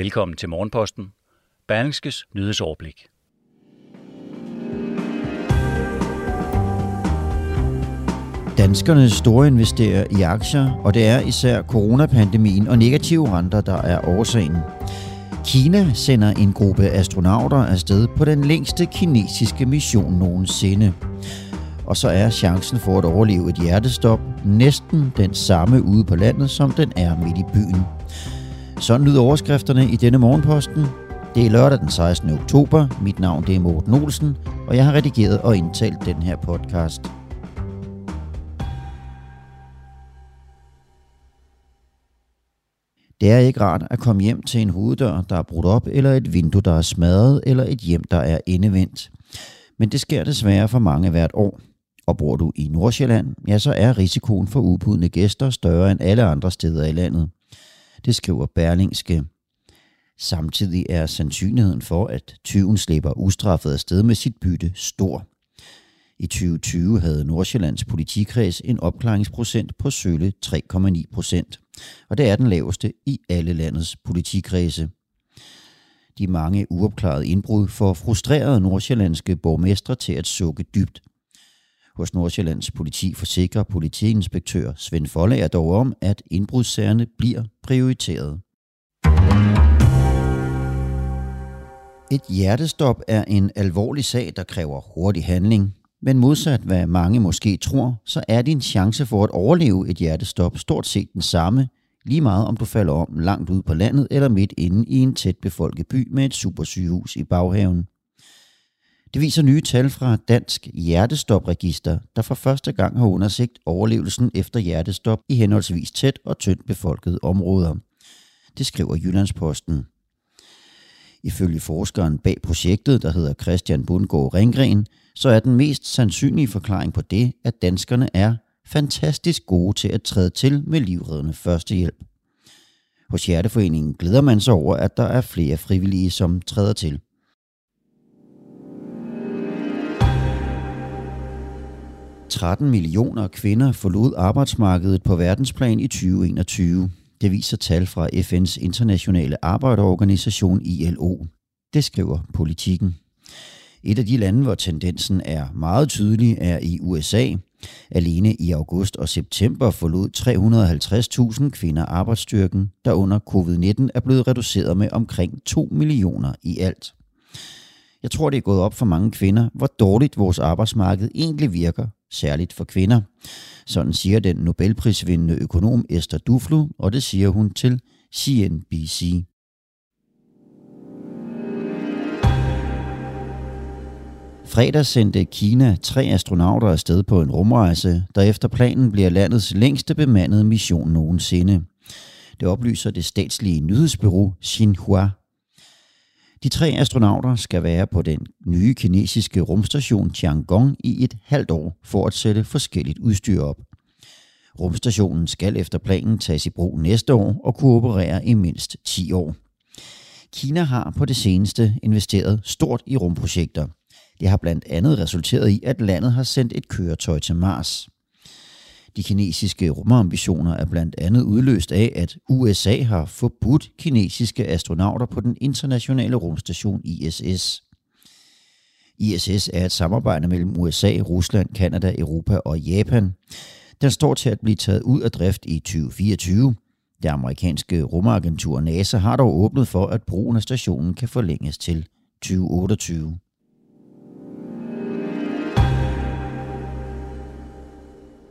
Velkommen til Morgenposten. Berlingskes nyhedsoverblik. Danskerne store investerer i aktier, og det er især coronapandemien og negative renter, der er årsagen. Kina sender en gruppe astronauter afsted på den længste kinesiske mission nogensinde. Og så er chancen for at overleve et hjertestop næsten den samme ude på landet, som den er midt i byen. Sådan lyder overskrifterne i denne morgenposten. Det er lørdag den 16. oktober. Mit navn det er Morten Olsen, og jeg har redigeret og indtalt den her podcast. Det er ikke rart at komme hjem til en hoveddør, der er brudt op, eller et vindue, der er smadret, eller et hjem, der er indevendt. Men det sker desværre for mange hvert år. Og bor du i Nordsjælland, ja, så er risikoen for ubudne gæster større end alle andre steder i landet. Det skriver Berlingske. Samtidig er sandsynligheden for, at tyven slipper ustraffet afsted med sit bytte stor. I 2020 havde Nordsjællands politikreds en opklaringsprocent på sølle 3,9 procent, og det er den laveste i alle landets politikredse. De mange uopklarede indbrud får frustrerede nordsjællandske borgmestre til at sukke dybt. Hos Nordsjællands politi forsikrer politiinspektør Svend Follager dog om, at indbrudssagerne bliver prioriteret. Et hjertestop er en alvorlig sag, der kræver hurtig handling, men modsat hvad mange måske tror, så er din chance for at overleve et hjertestop stort set den samme, lige meget om du falder om langt ud på landet eller midt inde i en tæt befolket by med et supersygehus i baghaven. Det viser nye tal fra Dansk Hjertestopregister, der for første gang har undersøgt overlevelsen efter hjertestop i henholdsvis tæt og tyndt befolkede områder. Det skriver Jyllandsposten. Ifølge forskeren bag projektet, der hedder Christian Bundgaard Ringgren, så er den mest sandsynlige forklaring på det, at danskerne er fantastisk gode til at træde til med livreddende førstehjælp. Hos Hjerteforeningen glæder man sig over, at der er flere frivillige, som træder til. ...13 millioner kvinder forlod arbejdsmarkedet på verdensplan i 2021. Det viser tal fra FN's internationale arbejderorganisation ILO. Det skriver politikken. Et af de lande, hvor tendensen er meget tydelig, er i USA. Alene i august og september forlod 350.000 kvinder arbejdsstyrken, der under covid-19 er blevet reduceret med omkring 2 millioner i alt. Jeg tror, det er gået op for mange kvinder, hvor dårligt vores arbejdsmarked egentlig virker, særligt for kvinder. Sådan siger den Nobelprisvindende økonom Esther Duflo, og det siger hun til CNBC. Fredag sendte Kina tre astronauter afsted på en rumrejse, der efter planen bliver landets længste bemandede mission nogensinde. Det oplyser det statslige nyhedsbureau Xinhua. De tre astronauter skal være på den nye kinesiske rumstation Tiangong i et halvt år for at sætte forskelligt udstyr op. Rumstationen skal efter planen tages i brug næste år og kunne operere i mindst 10 år. Kina har på det seneste investeret stort i rumprojekter – det har blandt andet resulteret i, at landet har sendt et køretøj til Mars. De kinesiske rumambitioner er blandt andet udløst af, at USA har forbudt kinesiske astronauter på den internationale rumstation ISS. ISS er et samarbejde mellem USA, Rusland, Kanada, Europa og Japan. Den står til at blive taget ud af drift i 2024. Det amerikanske rumagentur NASA har dog åbnet for, at brugen af stationen kan forlænges til 2028.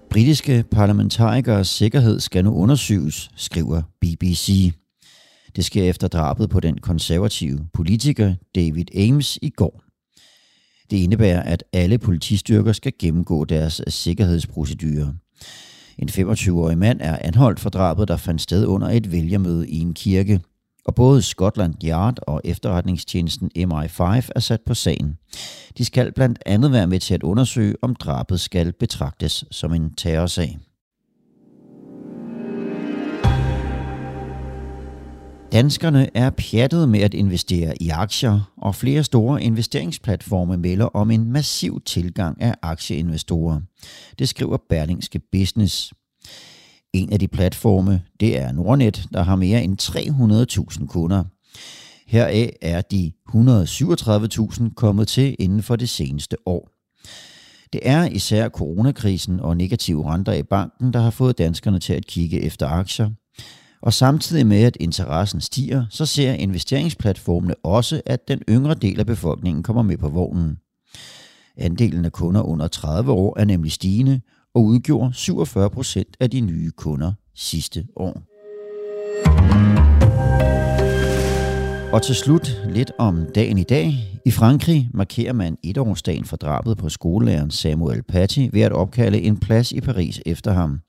Britiske parlamentarikers sikkerhed skal nu undersøges, skriver BBC. Det sker efter drabet på den konservative politiker David Ames i går. Det indebærer, at alle politistyrker skal gennemgå deres sikkerhedsprocedurer. En 25-årig mand er anholdt for drabet, der fandt sted under et vælgermøde i en kirke og både Scotland Yard og efterretningstjenesten MI5 er sat på sagen. De skal blandt andet være med til at undersøge, om drabet skal betragtes som en terrorsag. Danskerne er pjattet med at investere i aktier, og flere store investeringsplatforme melder om en massiv tilgang af aktieinvestorer. Det skriver Berlingske Business. En af de platforme, det er Nordnet, der har mere end 300.000 kunder. Heraf er de 137.000 kommet til inden for det seneste år. Det er især coronakrisen og negative renter i banken, der har fået danskerne til at kigge efter aktier. Og samtidig med, at interessen stiger, så ser investeringsplatformene også, at den yngre del af befolkningen kommer med på vognen. Andelen af kunder under 30 år er nemlig stigende, og udgjorde 47 procent af de nye kunder sidste år. Og til slut lidt om dagen i dag. I Frankrig markerer man etårsdagen for drabet på skolelæreren Samuel Paty ved at opkalde en plads i Paris efter ham.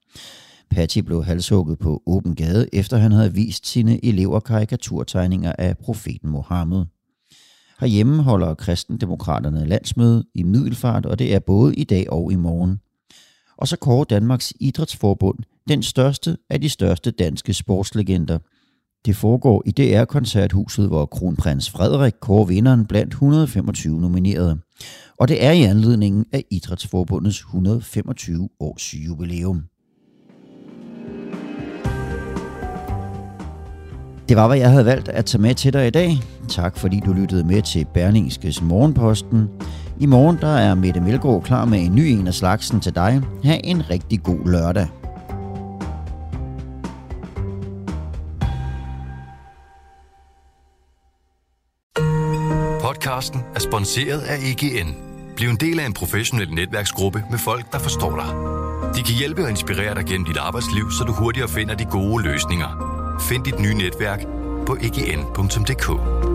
Paty blev halshugget på åben gade, efter han havde vist sine elever karikaturtegninger af profeten Mohammed. Herhjemme holder kristendemokraterne landsmøde i Middelfart, og det er både i dag og i morgen og så kårer Danmarks Idrætsforbund den største af de største danske sportslegender. Det foregår i DR-koncerthuset, hvor kronprins Frederik kårer vinderen blandt 125 nominerede. Og det er i anledningen af Idrætsforbundets 125 års jubilæum. Det var, hvad jeg havde valgt at tage med til dig i dag. Tak fordi du lyttede med til Berlingskes Morgenposten. I morgen der er Mette Melgaard klar med en ny en af slagsen til dig. Ha' en rigtig god lørdag. Podcasten er sponsoreret af EGN. Bliv en del af en professionel netværksgruppe med folk, der forstår dig. De kan hjælpe og inspirere dig gennem dit arbejdsliv, så du hurtigere finder de gode løsninger. Find dit nye netværk på egn.dk.